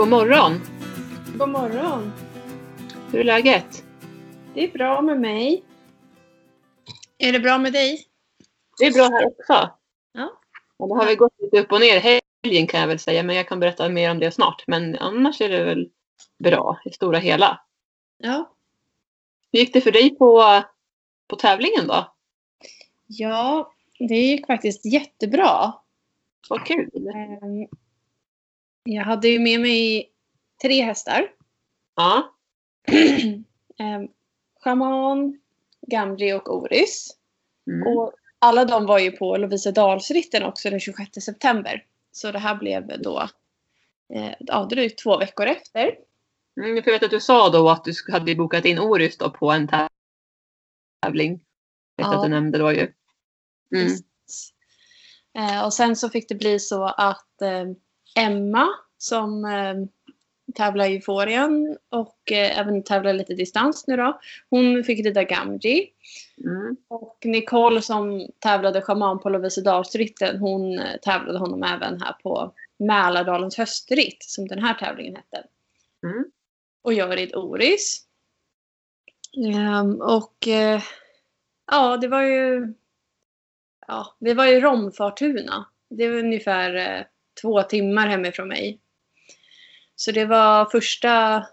God morgon! God morgon! Hur är läget? Det är bra med mig. Är det bra med dig? Det är bra här också. Ja. Och det har väl gått lite upp och ner helgen kan jag väl säga, men jag kan berätta mer om det snart. Men annars är det väl bra i stora hela. Ja. Hur gick det för dig på, på tävlingen då? Ja, det gick faktiskt jättebra. Vad kul! Jag hade ju med mig tre hästar. Ja, Ehm, Shaman, Gamri och Oris. mm. Och alla de var ju på Lovisedalsritten också den 26 september. Så det här blev då eh, ja, drygt två veckor efter. Mm, jag vet att du sa då att du hade bokat in Orust då på en tävling. Jag vet Ja. att du nämnde var ju. Mm. Eh, och sen så fick det bli så att eh, Emma som eh, tävlar i Euforian och eh, även tävlar lite distans nu då. Hon fick rida Gamji. Mm. Och Nicole som tävlade schaman på Lovisedalsritten hon eh, tävlade honom även här på Mälardalens höstritt som den här tävlingen hette. Mm. Och jag rid Oris. Ehm, och eh, ja, det var ju ja, vi var i Romfartuna. Det var ungefär eh, två timmar hemifrån mig. Så det var första,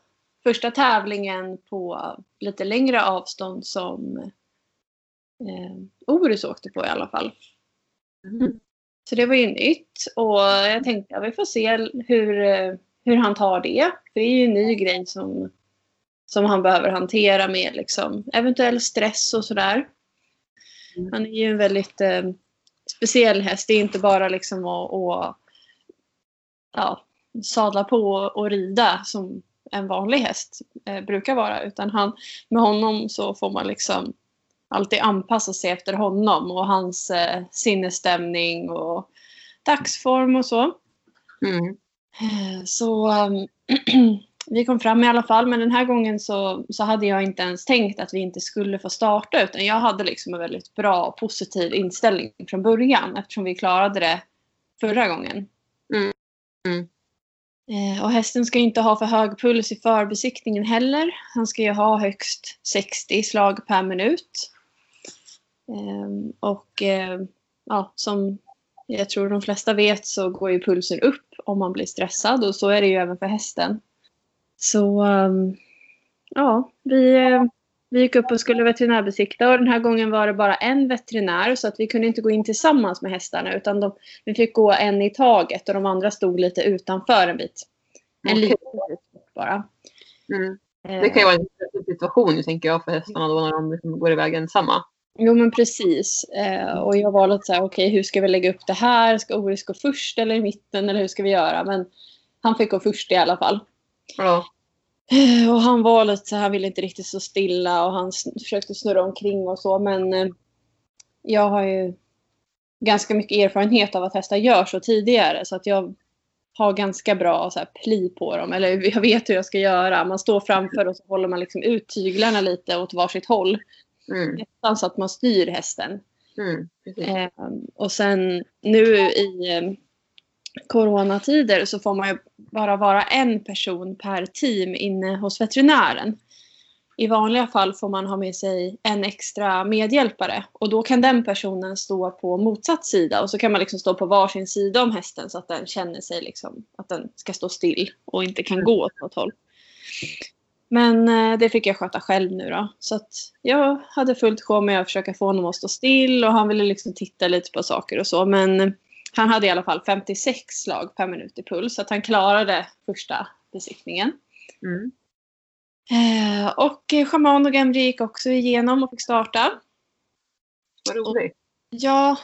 första tävlingen på lite längre avstånd som eh, Orus åkte på i alla fall. Mm. Så det var ju nytt och jag tänkte att vi får se hur, hur han tar det. För det är ju en ny grej som, som han behöver hantera med liksom, eventuell stress och sådär. Mm. Han är ju en väldigt eh, speciell häst. Det är inte bara liksom att, att ja, sadla på och, rida som en vanlig häst eh, brukar vara. Utan han, med honom så får man liksom alltid anpassa sig efter honom och hans eh, sinnesstämning och dagsform och så. Mm. Eh, Så um, vi kom fram i alla fall, men den här gången så, så hade jag inte ens tänkt att vi inte skulle få starta, utan jag hade liksom en väldigt bra och positiv inställning från början eftersom vi klarade det förra gången. Mm. Eh, Och hästen ska ju inte ha för hög puls i förbesiktningen heller. Han ska ju ha högst 60 slag per minut. Ehm, och eh, ja, som jag tror de flesta vet så går ju pulsen upp om man blir stressad och så är det ju även för hästen. Så ehm, ja, vi, eh, vi gick upp och skulle veterinärbesikta och den här gången var det bara en veterinär så att vi kunde inte gå in tillsammans med hästarna utan de, vi fick gå en i taget och de andra stod lite utanför en bit. En Okej. liten bit bara. Mm. Eh, Det kan ju vara en situation tänker jag för hästarna då när de liksom går iväg ensamma. Jo men precis. Eh, och jag var lite så här, okej hur ska vi lägga upp det här? Ska Oris gå först eller i mitten eller hur ska vi göra? Men han fick gå först i alla fall. Ja. Eh, och han var lite så han ville inte riktigt stå stilla och han försökte snurra omkring och så. Men eh, jag har ju ganska mycket erfarenhet av att hästar gör så tidigare. Så att jag har ganska bra så här, pli på dem. Eller jag vet hur jag ska göra. Man står framför och så håller man liksom ut tyglarna lite åt varsitt håll. Mm. Nästan så att man styr hästen. Mm. Eh, och sen nu i eh, coronatider så får man ju bara vara en person per team inne hos veterinären. I vanliga fall får man ha med sig en extra medhjälpare och då kan den personen stå på motsatt sida och så kan man liksom stå på varsin sida om hästen så att den känner sig liksom att den ska stå still och inte kan gå åt något håll. Men eh, det fick jag sköta själv nu då. Så att jag hade fullt sjå med att försöka få honom att stå still och han ville liksom titta lite på saker och så. Men eh, han hade i alla fall 56 slag per minut i puls så att han klarade första besiktningen. Mm. Eh, och Shaman och Gamri gick också igenom och fick starta. Vad roligt. Ja,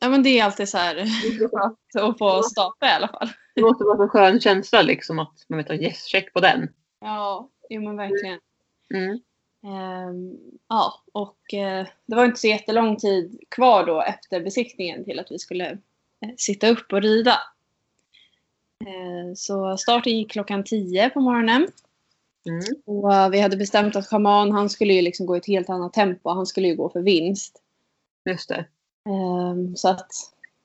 ja men det är alltid så här att få starta i alla fall. Det måste vara en skön känsla liksom att man vet att yes, check på den. Ja, jo men verkligen. Mm. Ehm, ja, och eh, det var inte så jättelång tid kvar då efter besiktningen till att vi skulle sitta upp och rida. Eh, så starten gick klockan 10 på morgonen. Mm. Och eh, vi hade bestämt att Shaman han skulle ju liksom gå i ett helt annat tempo. Han skulle ju gå för vinst. Just det. Ehm, så att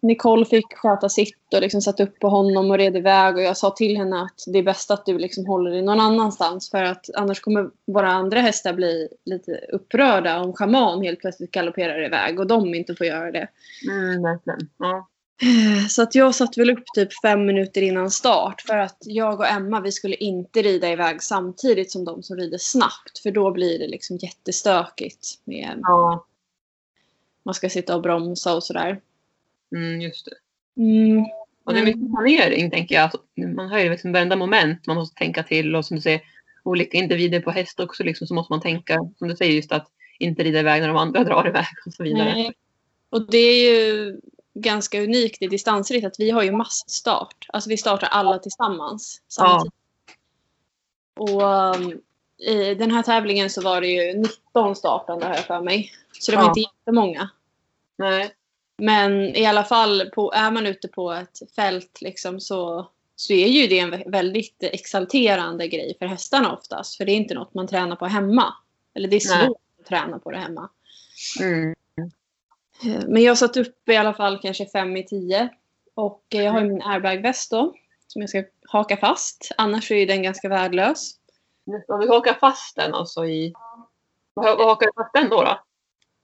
Nicole fick sköta sitt och liksom satt upp på honom och red iväg. Och jag sa till henne att det är bäst att du liksom håller dig någon annanstans. För att annars kommer våra andra hästar bli lite upprörda om schaman helt plötsligt galopperar iväg och de inte får göra det. Mm, verkligen. Ja. Så att jag satt väl upp typ fem minuter innan start för att jag och Emma vi skulle inte rida iväg samtidigt som de som rider snabbt för då blir det liksom jättestökigt. Med, ja. Man ska sitta och bromsa och sådär. Mm, just det. Mm. Och det är mycket planering tänker jag. Man har ju liksom varenda moment man måste tänka till och som du säger olika individer på häst också liksom, så måste man tänka som du säger just att inte rida iväg när de andra drar iväg och så vidare. Nej. Och det är ju ganska unikt i distansritt att vi har ju massstart. Alltså vi startar alla tillsammans samtidigt. Ja. Och um, i den här tävlingen så var det ju 19 startande jag för mig. Så det var ja. inte jättemånga. Nej. Men i alla fall, på, är man ute på ett fält liksom så, så är ju det en väldigt exalterande grej för hästarna oftast. För det är inte något man tränar på hemma. Eller det är svårt Nej. att träna på det hemma. Mm. Men jag satt upp i alla fall kanske fem i tio. Och jag har min airbagväst då. Som jag ska haka fast. Annars är den ganska värdelös. Om vi hakar fast den alltså i... Vad hakar du fast den då? då?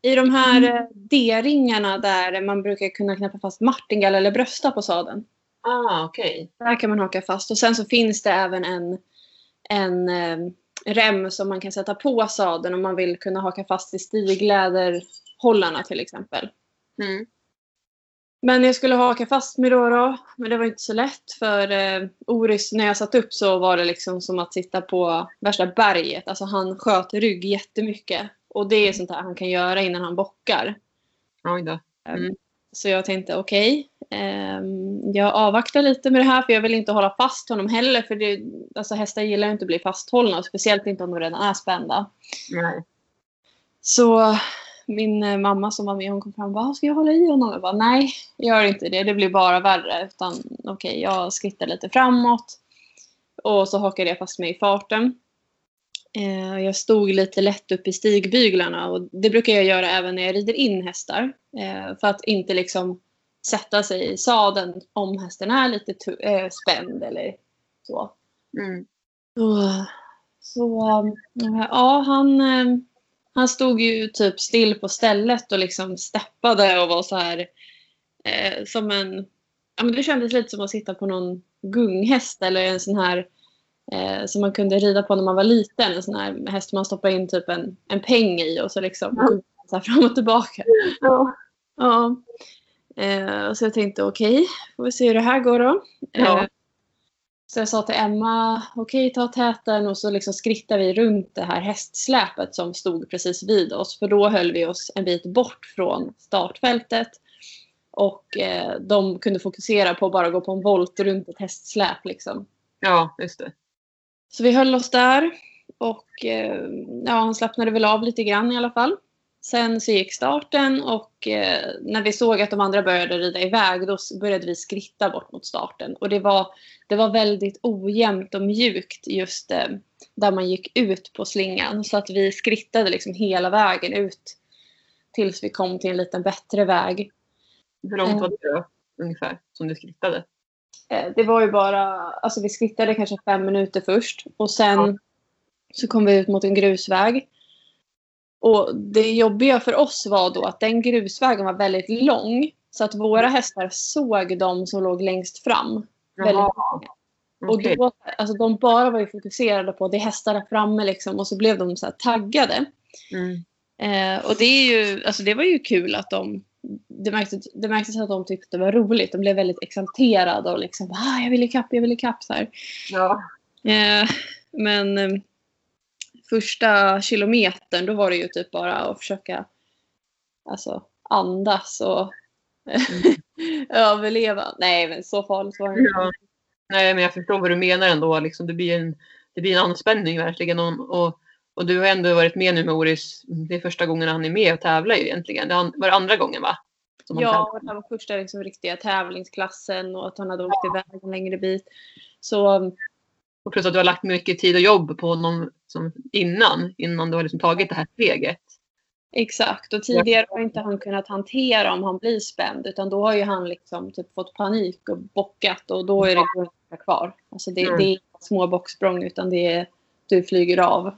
I de här mm. D-ringarna där man brukar kunna knäppa fast martingall eller brösta på sadeln. Ah, okej. Okay. Där kan man haka fast. Och sen så finns det även en, en eh, rem som man kan sätta på sadeln om man vill kunna haka fast i stigläderhållarna till exempel. Mm. Men jag skulle haka fast mig då, då. Men det var inte så lätt för eh, Oris, när jag satt upp så var det liksom som att sitta på värsta berget. Alltså han sköt rygg jättemycket. Och det är sånt där han kan göra innan han bockar. Oj då. Mm. Så jag tänkte okej, okay, eh, jag avvaktar lite med det här för jag vill inte hålla fast honom heller. För det, alltså hästar gillar inte att bli fasthållna, speciellt inte om de redan är spända. Nej. Så min eh, mamma som var med hon kom fram och bara, ska jag hålla i honom? Jag bara, nej, gör inte det. Det blir bara värre. Utan okej, okay, jag skrittar lite framåt. Och så hakade jag fast mig i farten. Eh, jag stod lite lätt upp i stigbyglarna och det brukar jag göra även när jag rider in hästar. Eh, för att inte liksom sätta sig i sadeln om hästen är lite äh, spänd eller så. Mm. Så, så ja, han, han stod ju typ still på stället och liksom steppade och var så här eh, som en... Ja, men det kändes lite som att sitta på någon gunghäst eller en sån här eh, som man kunde rida på när man var liten. En sån här häst man stoppar in typ en, en peng i och så liksom mm. så här fram och tillbaka. Ja. ja. Eh, och så jag tänkte okej, okay, får vi se hur det här går då. Ja. Så jag sa till Emma, okej okay, ta täten och så liksom skrittar vi runt det här hästsläpet som stod precis vid oss. För då höll vi oss en bit bort från startfältet. Och eh, de kunde fokusera på att bara gå på en volt runt ett hästsläp. Liksom. Ja, just det. Så vi höll oss där. Och eh, ja, han slappnade väl av lite grann i alla fall. Sen så gick starten och eh, när vi såg att de andra började rida iväg då började vi skritta bort mot starten. Och det var, det var väldigt ojämnt och mjukt just eh, där man gick ut på slingan. Så att vi skrittade liksom hela vägen ut tills vi kom till en liten bättre väg. Hur långt var det då, ungefär som du skrittade? Eh, det var ju bara, alltså vi skrittade kanske fem minuter först och sen ja. så kom vi ut mot en grusväg. Och det jobbiga för oss var då att den grusvägen var väldigt lång. Så att våra hästar såg de som låg längst fram. Väldigt okay. Och då, alltså de bara var ju fokuserade på det hästar där framme liksom, och så blev de så taggade. Mm. Eh, och det, är ju, alltså det var ju kul att de det märktes, det märktes att de tyckte det var roligt. De blev väldigt exalterade och liksom ah, jag vill ikapp, jag vill ikapp. Så här. Ja. Eh, men eh, första kilometern då var det ju typ bara att försöka alltså, andas och mm. överleva. Nej men så farligt var det inte. Ja. Nej men jag förstår vad du menar ändå. Liksom, det, blir en, det blir en anspänning verkligen. Och, och, och du har ändå varit med nu med Oris. Det är första gången han är med och tävlar ju egentligen. Det var det andra gången va? ja, det var första liksom, riktiga tävlingsklassen och att han hade åkt ja. iväg en längre bit. Så och plus att du har lagt mycket tid och jobb på honom som innan, innan du har liksom tagit det här steget. Exakt, och tidigare har inte han kunnat hantera om han blir spänd utan då har ju han liksom typ fått panik och bockat och då är det inte kvar. Alltså det, Mm. det är inga små bocksprång utan det är du flyger av.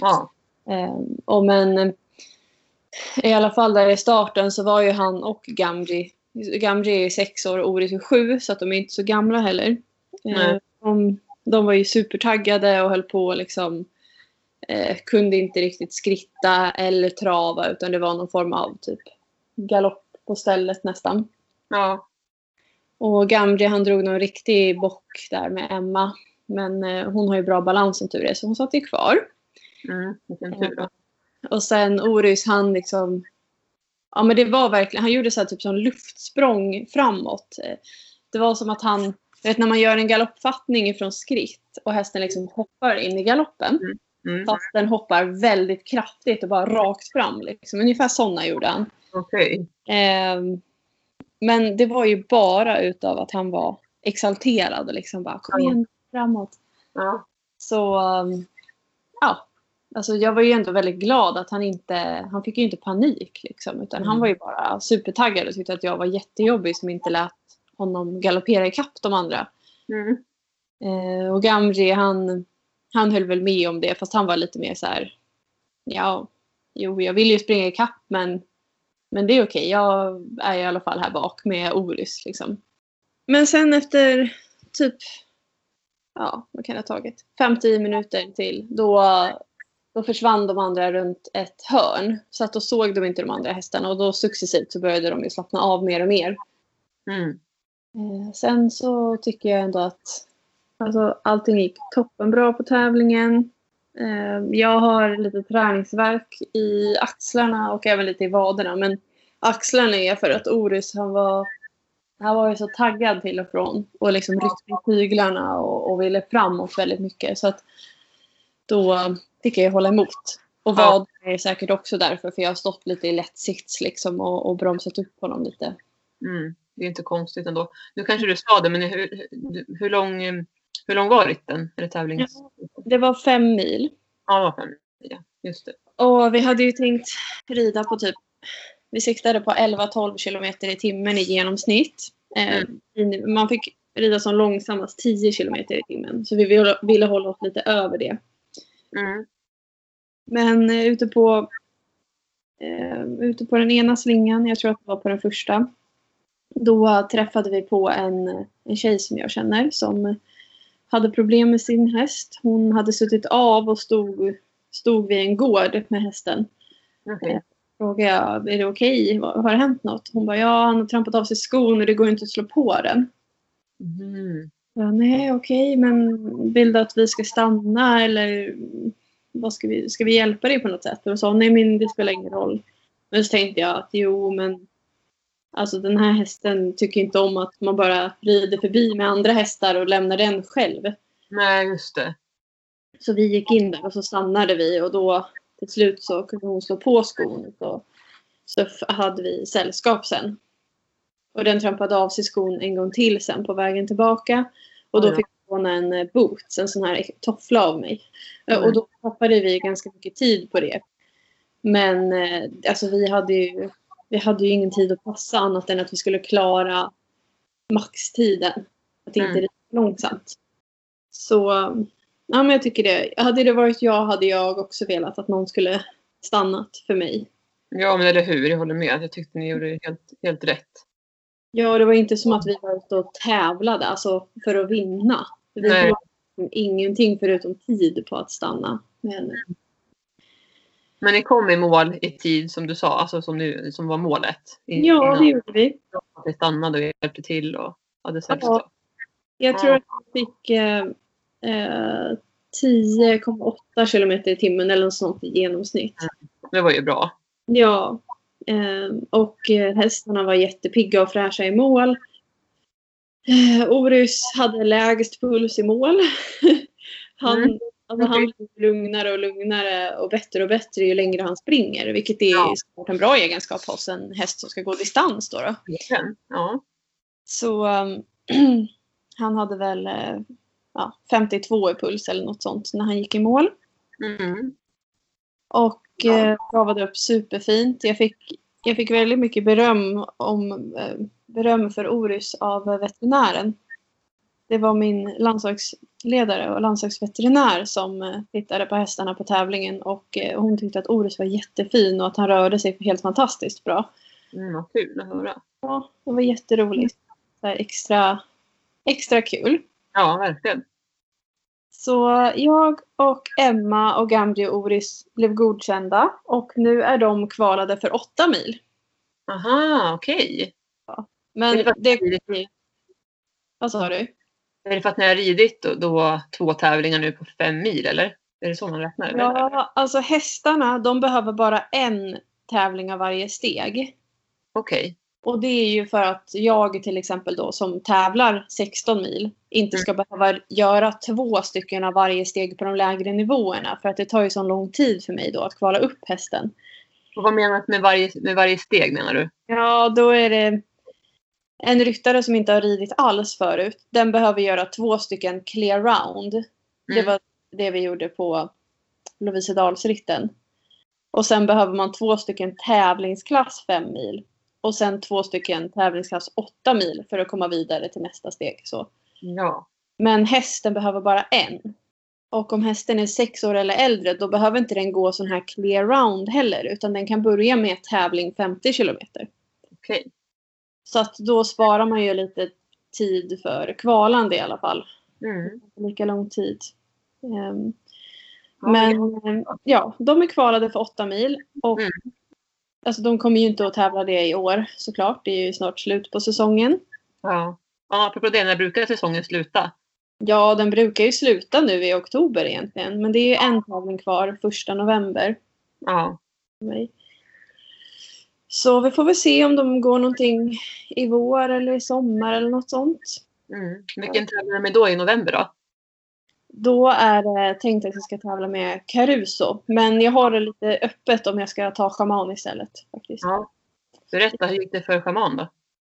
Ja. Eh, och men eh, i alla fall där i starten så var ju han och Gamji. Gamji är sex år och Oris är sju så att de är inte så gamla heller. Eh, Nej. De, var ju supertaggade och höll på liksom eh, kunde inte riktigt skritta eller trava utan det var någon form av typ galopp på stället nästan. Ja. Och Gamji han drog någon riktig bock där med Emma. Men eh, hon har ju bra balans som tur är så hon satt ju kvar. Mm. Vilken tur då. Och sen Orys han liksom Ja men det var verkligen, han gjorde så här typ som luftsprång framåt. Eh, Det var som att han, jag vet när man gör en galoppfattning ifrån skritt och hästen liksom hoppar in i galoppen. Mm. Fast den hoppar väldigt kraftigt och bara rakt fram. Liksom. Ungefär sådana gjorde han. Okej. Ehm, men det var ju bara utav att han var exalterad och liksom bara kom igen framåt. Ja. Så um, ja, alltså jag var ju ändå väldigt glad att han inte, han fick ju inte panik liksom. Utan han Mm. var ju bara supertaggad och tyckte att jag var jättejobbig som inte lät honom galoppera ikapp de andra. Mm. Eh, och Gamji han, han höll väl med om det fast han var lite mer så här. Ja, jo jag vill ju springa ikapp men, men det är okej. Jag är i alla fall här bak med Orys liksom. Men sen efter typ, ja vad kan det ha tagit? 5-10 minuter till då, då försvann de andra runt ett hörn. Så att då såg de inte de andra hästarna och då successivt så började de ju slappna av mer och mer. Mm. Eh, sen så tycker jag ändå att alltså, allting gick toppenbra på tävlingen. Eh, jag har lite träningsverk i axlarna och även lite i vaderna. Men axlarna är för att Orus han var, han var ju så taggad till och från. Och liksom ryckte i tyglarna och, och ville framåt väldigt mycket. Så att då fick jag hålla emot. Och vaderna är säkert också därför. För jag har stått lite i lätt sits liksom och, och bromsat upp honom lite. Mm. Det är inte konstigt ändå. Nu kanske du sa det, men hur, hur, lång, hur lång var ritten? Eller tävlings... Det var fem mil. Ja, det var fem. Ja, just det. Och vi hade ju tänkt rida på typ, vi siktade på 11-12 kilometer i timmen i genomsnitt. Eh, in- Man fick rida som långsammast 10 kilometer i timmen. Så vi ville, ville hålla oss lite över det. Mm. Men eh, ute på eh, ute på den ena slingan, jag tror att det var på den första. Då träffade vi på en, en tjej som jag känner som hade problem med sin häst. Hon hade suttit av och stod, stod vid en gård med hästen. Okej. Frågade jag, är det okej? Har har det hänt något? Hon bara, ja han har trampat av sig skon och det går inte att slå på den. Mm. Ja, nej, okej, men vill du att vi ska stanna eller vad ska vi, ska vi hjälpa dig på något sätt? Och sa nej men det spelar ingen roll. Men så tänkte jag att jo, men alltså den här hästen tycker inte om att man bara rider förbi med andra hästar och lämnar den själv. Nej, just det. Så vi gick in där och så stannade vi och då till slut så kunde hon slå på skon. Så, så hade vi sällskap sen. Och den trampade av sig skon en gång till sen på vägen tillbaka. Och då fick hon en eh, boots, en sån här toffla av mig. Eh, Mm. Och då tappade vi ganska mycket tid på det. Men eh, alltså vi hade ju, vi hade ju ingen tid att passa annat än att vi skulle klara maxtiden. Att inte Mm. rida långsamt. Så ja, men jag tycker det. Hade det varit jag hade jag också velat att någon skulle stannat för mig. Ja, men eller hur. Jag håller med. Jag tyckte ni gjorde helt, helt rätt. Ja, det var inte som att vi var ute och tävlade alltså för att vinna. Vi Nej. förlorade ingenting förutom tid på att stanna. Men, Men ni kom i mål i tid som du sa, alltså som, nu, som var målet. I- ja, innan det gjorde vi. Ni stannade och hjälpte till och hade sällskap. Jag tror Ja. att vi fick eh, eh, 10,8 kilometer i timmen eller något sånt i genomsnitt. Det var ju bra. Ja. Eh, och eh, hästarna var jättepigga och fräscha i mål. Eh, Orus hade lägst puls i mål. han, Mm. Alltså, han blir lugnare och lugnare och bättre och bättre ju längre han springer. Vilket är Ja. såklart en bra egenskap hos en häst som ska gå distans. Då, då. Ja. Så um, han hade väl eh, ja, 52 i puls eller något sånt när han gick i mål. Mm. Och eh, travade upp superfint. Jag fick, jag fick väldigt mycket beröm, om, eh, beröm för Orys av veterinären. Det var min landslagsledare och landslagsveterinär som eh, tittade på hästarna på tävlingen och eh, hon tyckte att Orys var jättefin och att han rörde sig helt fantastiskt bra. Mm, vad kul att höra. Ja, det var jätteroligt. Så extra, extra kul. Ja, verkligen. Så jag och Emma och Gambri och Oris blev godkända och nu är de kvalade för åtta mil. Aha, okej. Men Det var det... Vad sa du? Är det för att ni har ridit då, då två tävlingar nu på fem mil eller? Är det så man räknar? Ja, alltså hästarna de behöver bara en tävling av varje steg. Okej. Och det är ju för att jag till exempel då som tävlar 16 mil inte ska behöva göra två stycken av varje steg på de lägre nivåerna. För att det tar ju så lång tid för mig då att kvala upp hästen. Och vad menar du med varje, med varje steg menar du? Ja, då är det en ryttare som inte har ridit alls förut. Den behöver göra två stycken clear round. Det Mm. var det vi gjorde på Lovisedalsritten. Och sen behöver man två stycken tävlingsklass 5 mil. Och sen två stycken tävlingsklass 8 mil för att komma vidare till nästa steg. Så. Ja. Men hästen behöver bara en. Och om hästen är sex år eller äldre då behöver inte den gå sån här clear round heller. Utan den kan börja med tävling 50 kilometer. Okej. Så att då sparar man ju lite tid för kvalande i alla fall. Mm. Lika lång tid. Ehm, Ja, men ehm, ja, de är kvalade för åtta mil. Och Mm. alltså, de kommer ju inte att tävla det i år såklart. Det är ju snart slut på säsongen. Ja. ja, apropå det, när brukar säsongen sluta? Ja, den brukar ju sluta nu i oktober egentligen. Men det är ju en tävling kvar, första november. Ja. för mig. Så vi får väl se om de går någonting i vår eller i sommar eller något sånt. Mm. Vilken tävlar de med då i november då? Då är det tänkt att jag ska tävla med Caruso. Men jag har det lite öppet om jag ska ta schaman istället. Faktiskt. Ja. Berätta, hur gick det för schaman då?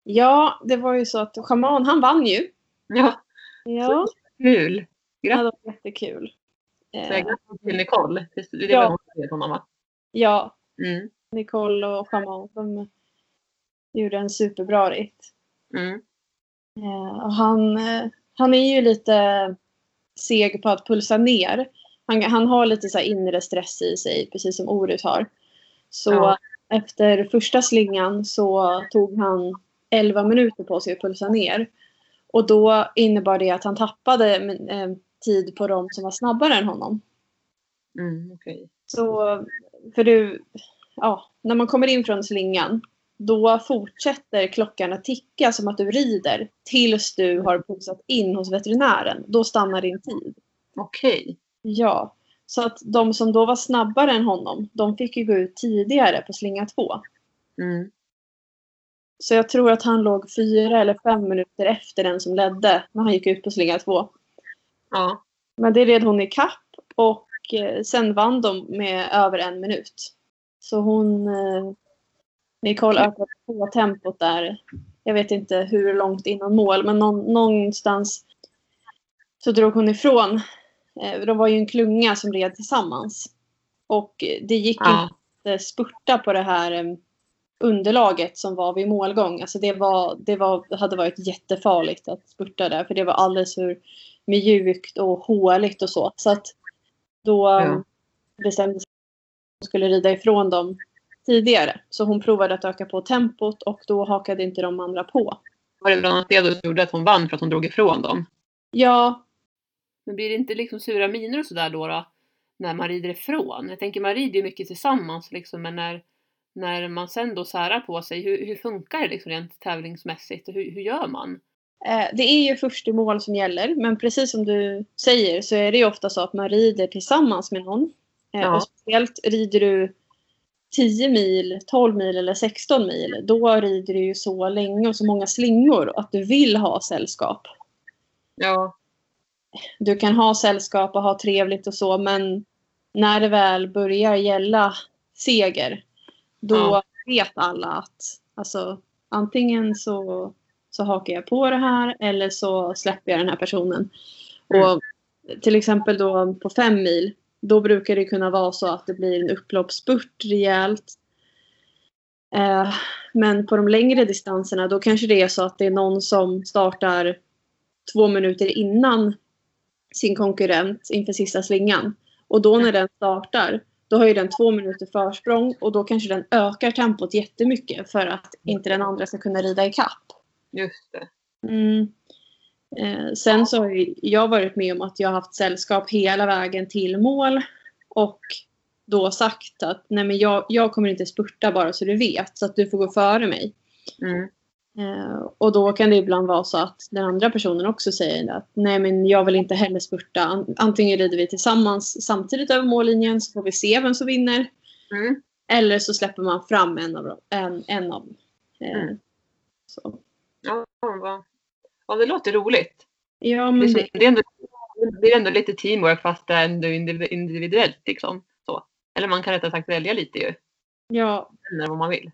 Ja, det var ju så att schaman, han vann ju. Ja, Ja, kul. det var jättekul. Så jag Eh, grattis till Nicole. Det det Ja. var hon som honom va? ja, Mm. Nicole och schaman, de gjorde en superbra ritt. Mm. Eh, och han, eh, han är ju lite seg på att pulsa ner. Han, han har lite så här inre stress i sig, precis som Orut har. Så Ja. efter första slingan så tog han 11 minuter på sig att pulsa ner. Och då innebar det att han tappade eh, tid på dem som var snabbare än honom. Mm, okej. Så, för du, ja, när man kommer in från slingan då fortsätter klockan att ticka som att du rider tills du har pulsat in hos veterinären. Då stannar din tid. Okej. Ja, så att de som då var snabbare än honom, de fick ju gå ut tidigare på slinga två. Mm. Så jag tror att han låg fyra eller fem minuter efter den som ledde när han gick ut på slinga två. Ja. Men det red hon i kapp och eh, sen vann de med över en minut. Så hon, eh, Nicole ökade på tempot där. Jag vet inte hur långt innan mål men någon, någonstans så drog hon ifrån. Eh, de var ju en klunga som red tillsammans. Och det gick Ja. inte spurta på det här eh, underlaget som var vid målgång. Alltså det, var, det var, hade varit jättefarligt att spurta där för det var alldeles för mjukt och håligt och så. Så att då Ja. bestämde skulle rida ifrån dem tidigare. Så hon provade att öka på tempot och då hakade inte de andra på. Var det bland annat det som gjorde att hon vann för att hon drog ifrån dem? Ja, Men blir det inte liksom sura miner och sådär då, då? När man rider ifrån? Jag tänker man rider ju mycket tillsammans liksom men när, när man sen då särar på sig, hur, hur funkar det liksom rent tävlingsmässigt? Och hur, hur gör man? Eh, Det är ju först i mål som gäller, men precis som du säger så är det ju ofta så att man rider tillsammans med någon. Eh, Ja. Och speciellt rider du 10 mil, 12 mil eller 16 mil, då rider du ju så länge och så många slingor att du vill ha sällskap. Ja. Du kan ha sällskap och ha trevligt och så, men när det väl börjar gälla seger, då Ja. vet alla att alltså, antingen så, så hakar jag på det här eller så släpper jag den här personen. Mm. Och till exempel då på fem mil, då brukar det kunna vara så att det blir en upploppsspurt rejält. Eh, men på de längre distanserna då kanske det är så att det är någon som startar två minuter innan sin konkurrent inför sista slingan. Och då när den startar då har ju den två minuter försprång och då kanske den ökar tempot jättemycket för att inte den andra ska kunna rida i kapp. Just det. Mm. Eh, sen så har jag varit med om att jag har haft sällskap hela vägen till mål och då sagt att nej men jag, jag kommer inte spurta bara så du vet så att du får gå före mig. Mm. Eh, och då kan det ibland vara så att den andra personen också säger att nej men jag vill inte heller spurta. Antingen rider vi tillsammans samtidigt över mållinjen så får vi se vem som vinner. Mm. Eller så släpper man fram en av dem. En, en av, eh, Mm. så. Ja, vad- ja, det låter roligt. Ja, Det, men är- det, är ändå, det är ändå lite teamwork fast det är ändå indiv- individuellt liksom. Så. Eller man kan rättare sagt välja lite ju. ja, När vad man vill.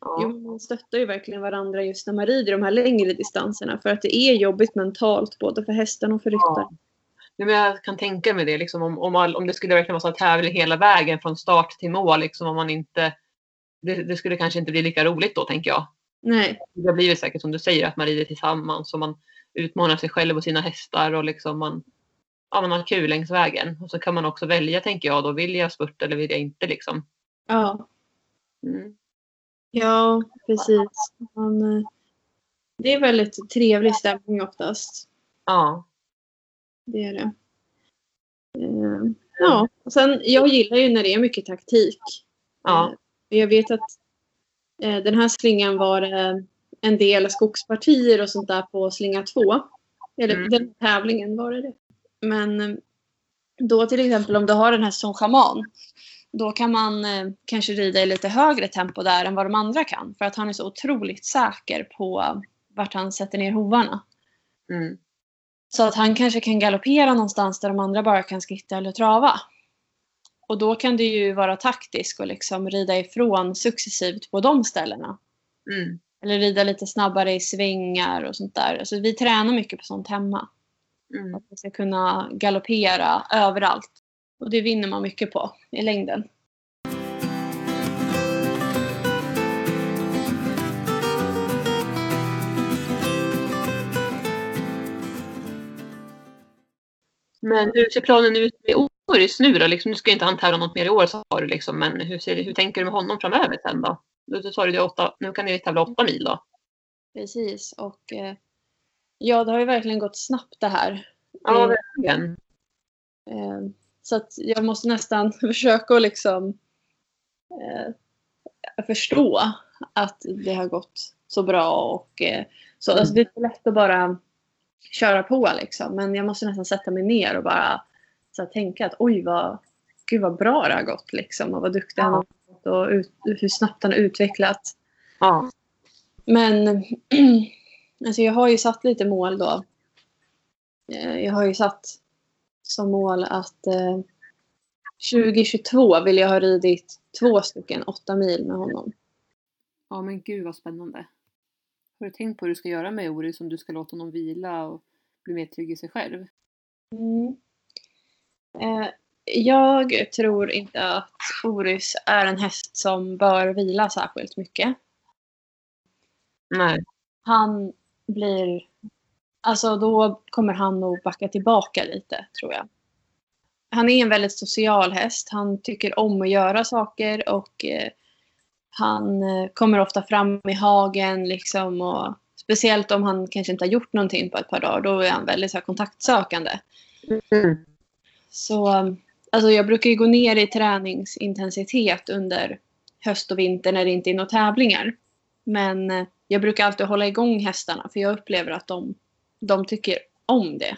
Ja. Jo, man stöttar ju verkligen varandra just när man rider de här längre distanserna. För att det är jobbigt mentalt både för hästen och för ryttaren. Ja, men jag kan tänka mig det. Liksom, om, om, all, om det skulle verkligen vara så att tävling hela vägen från start till mål. Liksom, om man inte, det, det skulle kanske inte bli lika roligt då tänker jag. Nej, Det blir säkert som du säger att man rider tillsammans och man utmanar sig själv och sina hästar och liksom man, ja, man har kul längs vägen. Och så kan man också välja tänker jag då. Vill jag spurta eller vill jag inte liksom. ja, Mm. ja precis. Man, eh, det är väldigt trevlig stämning oftast. Ja. Det är det. Eh, Ja, och sen jag gillar ju när det är mycket taktik. Ja. Eh, Jag vet att den här slingan var eh, en del skogspartier och sånt där på slinga två. Eller Mm. den tävlingen var det det. Men eh, då till exempel om du har en häst som schaman. Då kan man eh, kanske rida i lite högre tempo där än vad de andra kan. För att han är så otroligt säker på vart han sätter ner hovarna. Mm. Så att han kanske kan galoppera någonstans där de andra bara kan skritta eller trava. Och då kan det ju vara taktiskt och liksom rida ifrån successivt på de ställena. Mm. Eller rida lite snabbare i svängar och sånt där. Alltså vi tränar mycket på sånt hemma. Mm. Att vi ska kunna galoppera överallt. Och det vinner man mycket på i längden. Men hur ser planen ut med Oris nu då? Liksom, nu ska inte han tävla något mer i år sa du liksom. Men hur, ser, hur tänker du med honom framöver sen då? Då sa du det åtta, nu kan ni tävla åtta mil då. Precis. Och eh, ja, det har ju verkligen gått snabbt det här. Ja, verkligen. Eh, så att jag måste nästan försöka att liksom eh, förstå att det har gått så bra. Och, så, alltså, det är inte lätt att bara köra på liksom. Men jag måste nästan sätta mig ner och bara här, tänka att oj vad, gud vad bra det har gått liksom. Och vad duktig han har varit och ut, hur snabbt han har utvecklat. Ja. Men alltså jag har ju satt lite mål då. Eh, Jag har ju satt som mål att eh, 2022 vill jag ha ridit två stycken åtta mil med honom. ja, men gud vad spännande. Har du tänkt på hur du ska göra med Oris om du ska låta honom vila och bli mer trygg i sig själv? Mm. Eh, jag tror inte att Orys är en häst som bör vila särskilt mycket. Nej. Han blir... Alltså då kommer han nog backa tillbaka lite, tror jag. Han är en väldigt social häst. Han tycker om att göra saker och eh, han eh, kommer ofta fram i hagen liksom och speciellt om han kanske inte har gjort någonting på ett par dagar. Då är han väldigt så här, kontaktsökande. Mm. Så alltså jag brukar gå ner i träningsintensitet under höst och vinter när det inte är några tävlingar. Men eh, jag brukar alltid hålla igång hästarna för jag upplever att de, de tycker om det.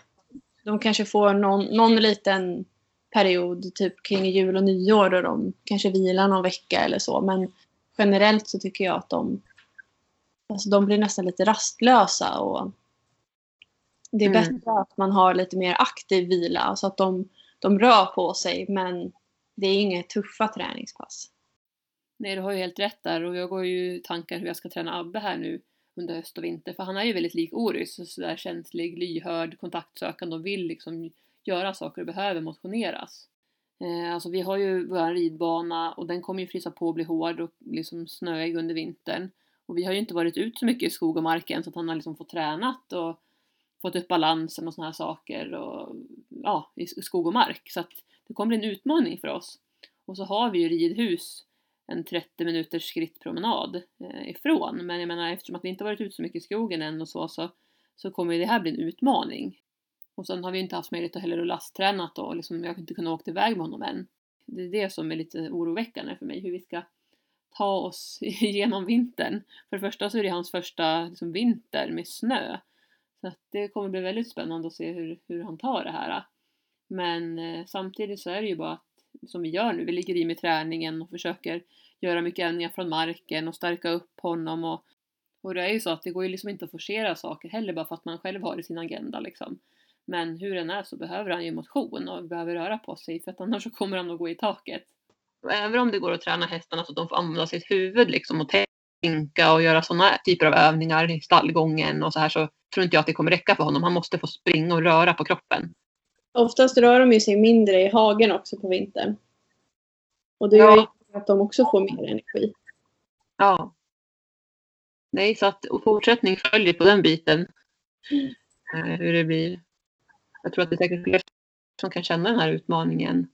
De kanske får någon, någon liten period typ kring jul och nyår då de kanske vilar någon vecka eller så. Men generellt så tycker jag att de, alltså de blir nästan lite rastlösa och det är Mm. bättre att man har lite mer aktiv vila så att de, de rör på sig men det är inga tuffa träningspass. Nej, du har ju helt rätt där och jag går ju i tankar hur jag ska träna Abbe här nu under höst och vinter för han är ju väldigt lik Oris, sådär känslig, lyhörd, kontaktsökande och vill liksom göra saker och behöver motioneras. Eh, alltså vi har ju vår ridbana och den kommer ju frysa på och bli hård och liksom snöig under vintern. Och vi har ju inte varit ut så mycket i skog och marken så att han har liksom fått tränat och fått upp balansen och såna här saker och, ja, i skog och mark. Så att det kommer bli en utmaning för oss. Och så har vi ju ridhus en 30 minuters skrittpromenad eh, ifrån. Men jag menar eftersom att vi inte varit ute så mycket i skogen än och så, så, så kommer det här bli en utmaning. Och sen har vi inte haft möjlighet att heller att lasttränat och liksom, jag har inte kunnat åka iväg med honom än. Det är det som är lite oroväckande för mig, hur vi ska ta oss igenom vintern. För det första så är det hans första liksom, vinter med snö. Så att det kommer bli väldigt spännande att se hur, hur han tar det här. Men eh, samtidigt så är det ju bara att, som vi gör nu, vi ligger i med träningen och försöker göra mycket övningar från marken och stärka upp honom och, och det är ju så att det går ju liksom inte att forcera saker heller bara för att man själv har det i sin agenda liksom. Men hur den är så behöver han ju motion och behöver röra på sig för att annars så kommer han att gå i taket. Även om det går att träna hästarna så att de får använda sitt huvud liksom och tänka och göra sådana typer av övningar i stallgången och så här så tror inte jag att det kommer räcka för honom. Han måste få springa och röra på kroppen. Oftast rör de ju sig mindre i hagen också på vintern. Och det gör ju att de också får mer energi. Ja. Nej, så att fortsättning följer på den biten. Mm. Hur det blir. Jag tror att det är säkert fler som kan känna den här utmaningen.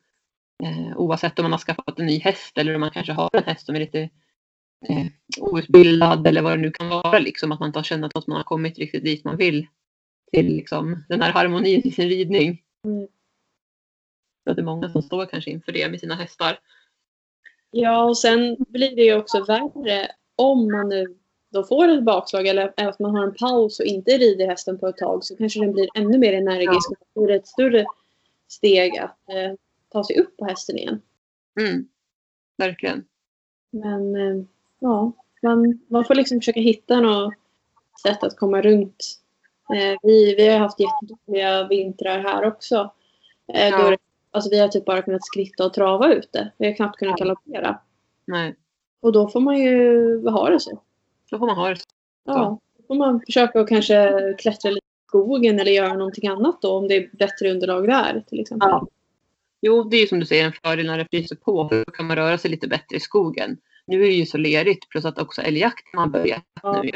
Eh, oavsett om man har skaffat en ny häst eller om man kanske har en häst som är lite eh, outbildad eller vad det nu kan vara. Liksom, att man inte har känt att man har kommit riktigt dit man vill. Till liksom, den här harmonin i sin ridning. Mm. Så att det är många som står kanske inför det med sina hästar. Ja, och sen blir det ju också värre om man nu då får ett bakslag eller att man har en paus och inte rider hästen på ett tag så kanske den blir ännu mer energisk och det blir ett större steg att eh, ta sig upp på hästen igen. Mm. Verkligen. Men eh, ja, man, man får liksom försöka hitta något sätt att komma runt. Eh, vi, vi har haft jättedåliga vintrar här också. Eh, ja. då, alltså vi har typ bara kunnat skritta och trava ute. Vi har knappt kunnat galoppera. Nej. Och då får man ju ha det så. Då får man ha det så. Ja, då får man försöka att kanske klättra lite i skogen eller göra någonting annat då om det är bättre underlag där till exempel. Ja. Jo, det är ju som du säger en fördel när det fryser på. För då kan man röra sig lite bättre i skogen. Nu är det ju så lerigt plus att också älgjakten har börjat ja. nu.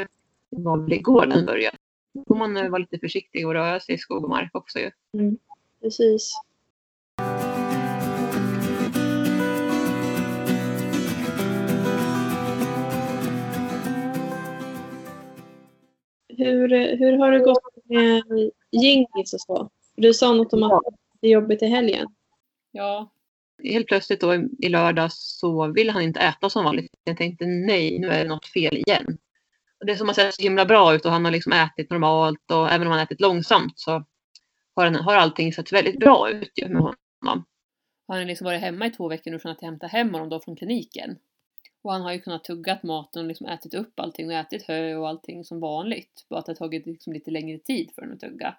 Det var väl igår den började. Får man vara lite försiktig och röra sig i skog och mark också ju. Mm, precis. Hur, hur har det gått med Jinkis och så? Du sa något om att det är jobbigt i helgen. Ja. Helt plötsligt då i lördags så ville han inte äta som vanligt. Jag tänkte nej, nu är det något fel igen. Det som har sett så himla bra ut och han har liksom ätit normalt och även om han ätit långsamt så har, han, har allting sett väldigt bra ut med honom. Han har liksom varit hemma i två veckor nu från att hämta hem honom då från kliniken. Och han har ju kunnat tuggat maten och liksom ätit upp allting och ätit hö och allting som vanligt. Bara att det har tagit liksom lite längre tid för honom att tugga.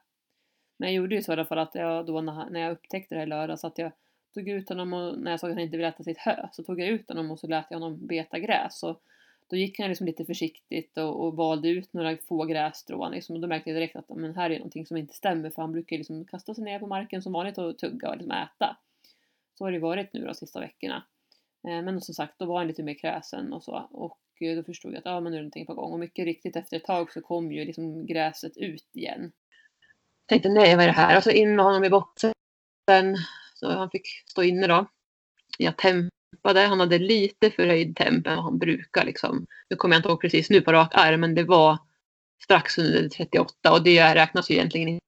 Men jag gjorde ju så i alla fall att jag då när jag upptäckte det här lördags att jag tog ut honom och när jag såg att han inte ville äta sitt hö så tog jag ut honom och så lät jag honom beta gräs. Och då gick han liksom lite försiktigt och, och valde ut några få grässtrån liksom, och då märkte jag direkt att men här är någonting som inte stämmer för han brukar ju liksom kasta sig ner på marken som vanligt och tugga och liksom äta. Så har det varit nu de sista veckorna. Eh, men som sagt, då var han lite mer kräsen och så. Och eh, då förstod jag att ah, men nu är det någonting på gång. Och mycket riktigt efter ett tag så kom ju liksom gräset ut igen. Jag tänkte nej, vad är det här? Och så in med honom i boxen. Så han fick stå inne då. Jag tempade. Han hade lite förhöjd temp än vad han brukar liksom. Nu kommer jag inte ihåg precis nu på rak arm, men det var strax under 38 och det räknas ju egentligen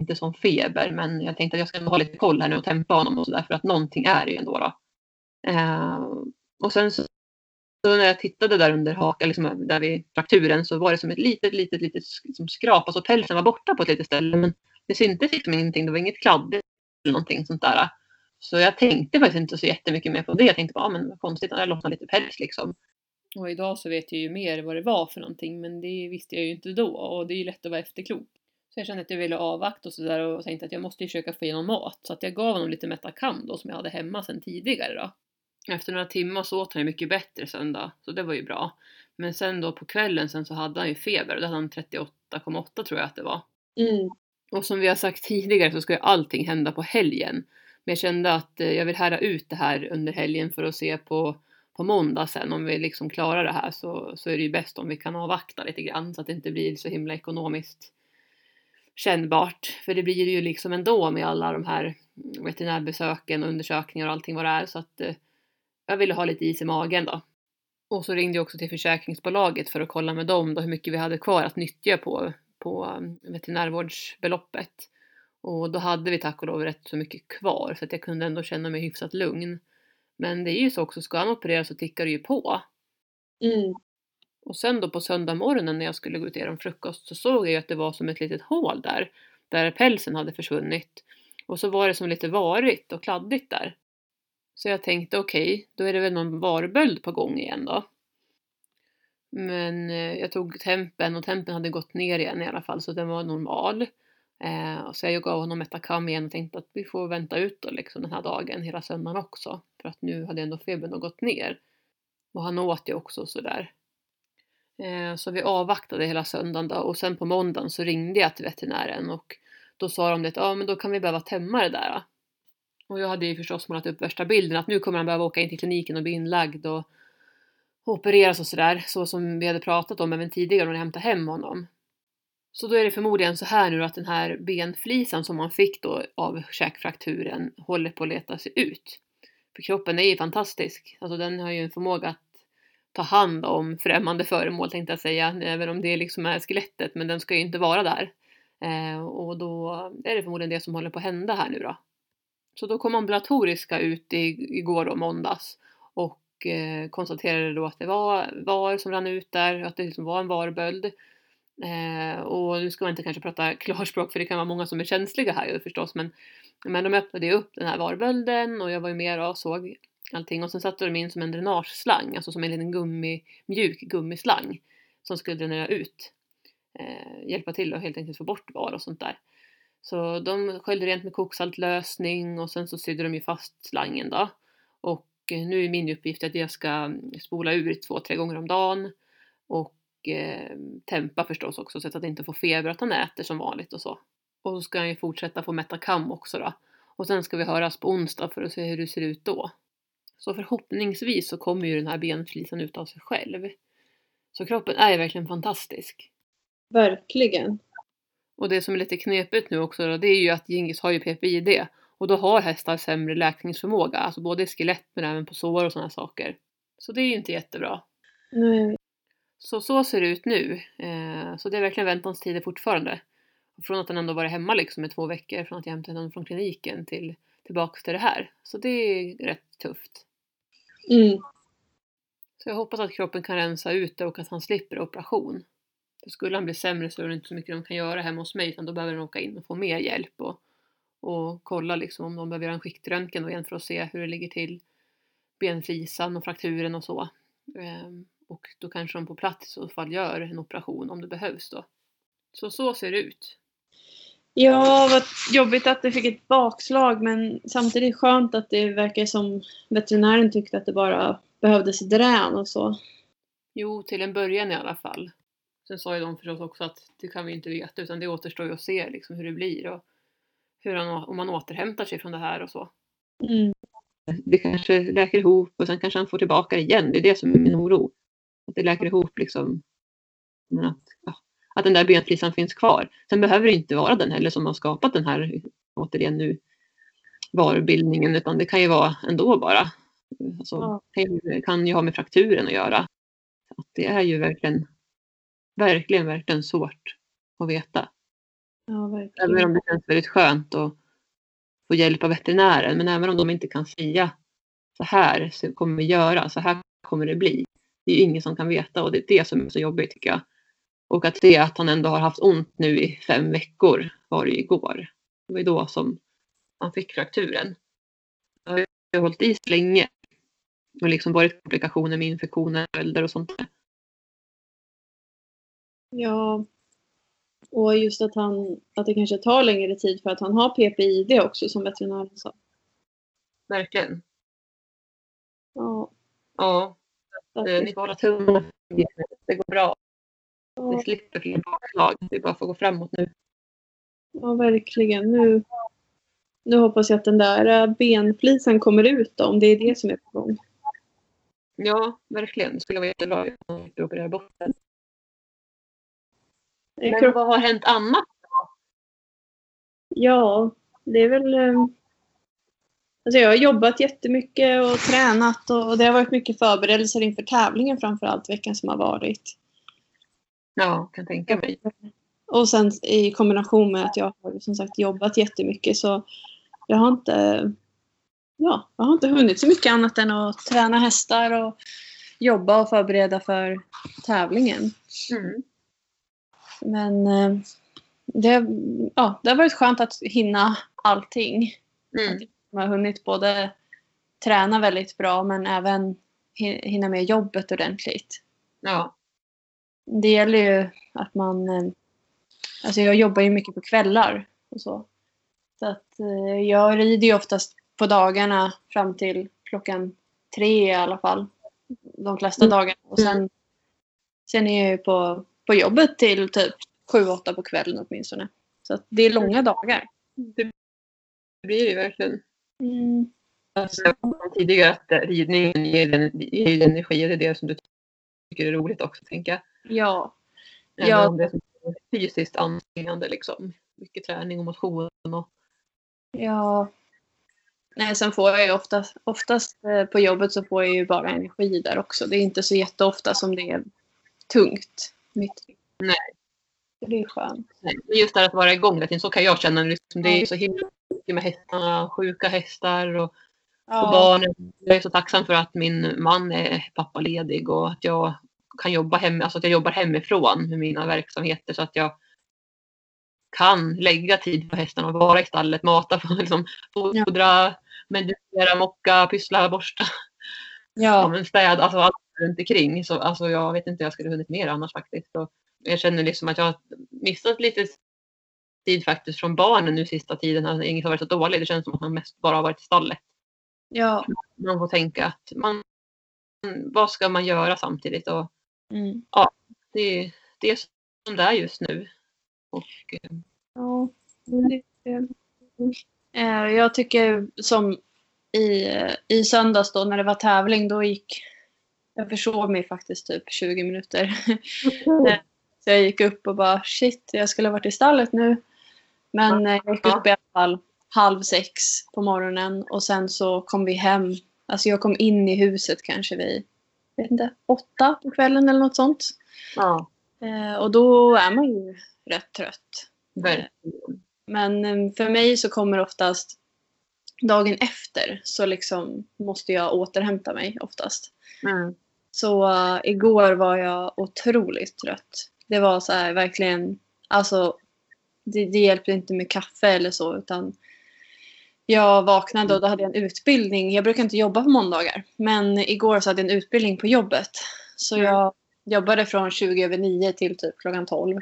inte som feber. Men jag tänkte att jag ska ha lite koll här nu och tempa honom och sådär för att någonting är det ju ändå då. Eh, och sen så, så, när jag tittade där under hakan, liksom där vid frakturen, så var det som ett litet, litet, litet liksom skrap. Alltså pälsen var borta på ett litet ställe, men det syntes liksom ingenting. Det var inget kladdigt eller någonting sånt där. Så jag tänkte faktiskt inte så jättemycket mer på det. Jag tänkte bara, ah, men vad konstigt, han lossnat lite päls liksom. Och idag så vet jag ju mer vad det var för någonting, men det visste jag ju inte då och det är ju lätt att vara efterklok. Så jag kände att jag ville avvakta och sådär och tänkte att jag måste ju försöka få igenom mat. Så att jag gav honom lite Metacam då som jag hade hemma sedan tidigare då. Efter några timmar så åt han ju mycket bättre sen då, så det var ju bra. Men sen då på kvällen sen så hade han ju feber och det hade han 38,8 tror jag att det var. Mm. Och som vi har sagt tidigare så ska ju allting hända på helgen. Men jag kände att eh, jag vill hära ut det här under helgen för att se på, på måndag sen om vi liksom klarar det här så, så är det ju bäst om vi kan avvakta lite grann så att det inte blir så himla ekonomiskt kännbart. För det blir det ju liksom ändå med alla de här veterinärbesöken och undersökningar och allting vad det är så att eh, jag ville ha lite is i magen då. Och så ringde jag också till försäkringsbolaget för att kolla med dem då hur mycket vi hade kvar att nyttja på, på mm, veterinärvårdsbeloppet. Och då hade vi tack och lov rätt så mycket kvar så att jag kunde ändå känna mig hyfsat lugn. Men det är ju så också, ska han operera så tickar det ju på. Mm. Och sen då på söndag morgonen när jag skulle gå ut och ge dem frukost så såg jag ju att det var som ett litet hål där. Där pälsen hade försvunnit. Och så var det som lite varigt och kladdigt där. Så jag tänkte okej, okay, då är det väl någon varböld på gång igen då. Men eh, jag tog tempen och tempen hade gått ner igen i alla fall så den var normal. Eh, så jag gav honom Metacam igen och tänkte att vi får vänta ut då liksom den här dagen hela söndagen också. För att nu hade ändå febern gått ner. Och han åt ju också sådär. Eh, så vi avvaktade hela söndagen då och sen på måndagen så ringde jag till veterinären och då sa de det att ja men då kan vi behöva tämma det där. Och jag hade ju förstås målat upp värsta bilden att nu kommer han behöva åka in till kliniken och bli inlagd och opereras och sådär, så som vi hade pratat om även tidigare när jag hämtade hem honom. Så då är det förmodligen så här nu att den här benflisan som man fick då av käkfrakturen håller på att leta sig ut. För kroppen är ju fantastisk, alltså den har ju en förmåga att ta hand om främmande föremål tänkte jag säga, även om det liksom är skelettet, men den ska ju inte vara där. Eh, och då är det förmodligen det som håller på att hända här nu då. Så då kom ambulatoriska ut i, igår och måndags och eh, konstaterade då att det var var som rann ut där, att det liksom var en varböld. Eh, och nu ska man inte kanske prata klarspråk för det kan vara många som är känsliga här ju förstås men, men de öppnade ju upp den här varbölden och jag var ju med och såg allting och sen satte de in som en dränageslang, alltså som en liten gummi, mjuk gummislang som skulle dränera ut. Eh, hjälpa till och helt enkelt få bort var och sånt där. Så de sköljde rent med koksaltlösning och sen så sydde de ju fast slangen då. Och eh, nu är min uppgift att jag ska spola ur två, tre gånger om dagen och eh, tempa förstås också så att han inte får feber, att han äter som vanligt och så. Och så ska han ju fortsätta få Metacam också då. Och sen ska vi höras på onsdag för att se hur det ser ut då. Så förhoppningsvis så kommer ju den här benflisan ut av sig själv. Så kroppen är ju verkligen fantastisk. Verkligen. Och det som är lite knepigt nu också då, det är ju att Gingis har ju PPID och då har hästar sämre läkningsförmåga, alltså både i skelett men även på sår och sådana saker. Så det är ju inte jättebra. Nej. Så så ser det ut nu. Eh, så det är verkligen väntans tider fortfarande. från att den ändå varit hemma liksom i två veckor, från att jag hämtade den från kliniken till tillbaks till det här. Så det är rätt tufft. Mm. Så jag hoppas att kroppen kan rensa ut det och att han slipper operation. För skulle han bli sämre så är det inte så mycket de kan göra hemma hos mig utan då behöver de åka in och få mer hjälp och, och kolla liksom om de behöver göra en skiktröntgen igen för att se hur det ligger till benflisan och frakturen och så. Ehm, och då kanske de på plats i så fall gör en operation om det behövs då. Så så ser det ut. Ja, vad jobbigt att det fick ett bakslag men samtidigt skönt att det verkar som veterinären tyckte att det bara behövdes drän och så. Jo, till en början i alla fall. Sen sa ju de förstås också att det kan vi inte veta utan det återstår ju att se liksom hur det blir och hur han, om man återhämtar sig från det här och så. Mm. Det kanske läker ihop och sen kanske han får tillbaka det igen. Det är det som är min oro. Att det läker ihop liksom. Men att, ja, att den där benflisan finns kvar. Sen behöver det inte vara den heller som har skapat den här, återigen nu, varubildningen utan det kan ju vara ändå bara. Alltså, ja. Det kan ju ha med frakturen att göra. Att det är ju verkligen verkligen, verkligen svårt att veta. Ja, verkligen. Även om det känns väldigt skönt att få hjälp av veterinären. Men även om de inte kan säga så här så kommer vi göra, så här kommer det bli. Det är ju ingen som kan veta och det är det som är så jobbigt tycker jag. Och att se att han ändå har haft ont nu i fem veckor var det igår. Det var ju då som han fick frakturen. Jag har hållit i så länge. Och liksom varit komplikationer med infektioner, och sånt där. Ja. Och just att, han, att det kanske tar längre tid för att han har PPID också som veterinären sa. Verkligen. Ja. Ja. Ni får hålla tummarna Det går bra. Vi slipper fler bakslag. Vi bara får gå framåt nu. Ja, verkligen. Nu, nu hoppas jag att den där äh, benflisen kommer ut då, om det är det som är på gång. Ja, verkligen. Det skulle vara jättebra om man opererar bort den. Men vad har hänt annat? Ja, det är väl... Alltså jag har jobbat jättemycket och tränat och det har varit mycket förberedelser inför tävlingen framför allt veckan som har varit. Ja, kan tänka mig. Och sen i kombination med att jag har som sagt jobbat jättemycket så jag har inte, ja, jag har inte hunnit så mycket annat än att träna hästar och jobba och förbereda för tävlingen. Mm. Men eh, det, ja, det har varit skönt att hinna allting. Mm. Man har hunnit både träna väldigt bra men även hi- hinna med jobbet ordentligt. Ja. Det gäller ju att man... eh, Alltså jag jobbar ju mycket på kvällar och så. Så att eh, jag rider ju oftast på dagarna fram till klockan tre i alla fall. De flesta Mm. dagarna. Och sen, sen är jag ju på, på jobbet till typ sju, åtta på kvällen åtminstone. Så att det är långa dagar. Det blir det ju verkligen. Mm. Alltså, jag sa tidigare att ridningen ger, ger energi och det är det som du tycker är roligt också, tänker jag. Ja. Även Ja. om det är fysiskt ansträngande liksom. Mycket träning och motion och Ja. Nej, sen får jag ju oftast, oftast eh, på jobbet så får jag ju bara energi där också. Det är inte så jätteofta som det är tungt. Mitt. Nej. Så Det är skönt. Just det här att vara igång, så kan jag känna. Liksom, det är så himla mycket med hästarna, sjuka hästar och, och barnen. Jag är så tacksam för att min man är pappaledig och att jag kan jobba hem, alltså att jag jobbar hemifrån med mina verksamheter så att jag kan lägga tid på hästarna och vara i stallet, mata, liksom, fodra, meditera, mocka, pyssla, borsta, ja, Ja, men städa, alltså allt runt omkring. Så, alltså, jag vet inte hur jag skulle hunnit mer annars faktiskt. Och jag känner liksom att jag har missat lite tid faktiskt från barnen nu sista tiden. Alltså, inget har varit så dåligt. Det känns som att man mest bara har varit i stallet. ja. Man får tänka att man, vad ska man göra samtidigt? Och Mm. det, det är som det är just nu. Och, eh, ja. Eh, Jag tycker som i, i söndags då när det var tävling då gick jag försov mig faktiskt typ 20 minuter. Så jag gick upp och bara shit, jag skulle ha varit i stallet nu. Men eh, jag gick upp i alla fall halv sex på morgonen och sen så kom vi hem. Alltså jag kom in i huset kanske vid, vet inte, åtta på kvällen eller något sånt. ja, Eh, och då är man ju rätt trött. verkligen. Men eh, för mig så kommer oftast dagen efter så liksom måste jag återhämta mig oftast. Mm. Så uh, igår var jag otroligt trött. Det var så här verkligen, alltså det, det hjälpte inte med kaffe eller så utan jag vaknade och då hade jag en utbildning. Jag brukar inte jobba på måndagar men igår så hade jag en utbildning på jobbet. Så Mm. jag jobbade från 20 över 9 till typ klockan 12.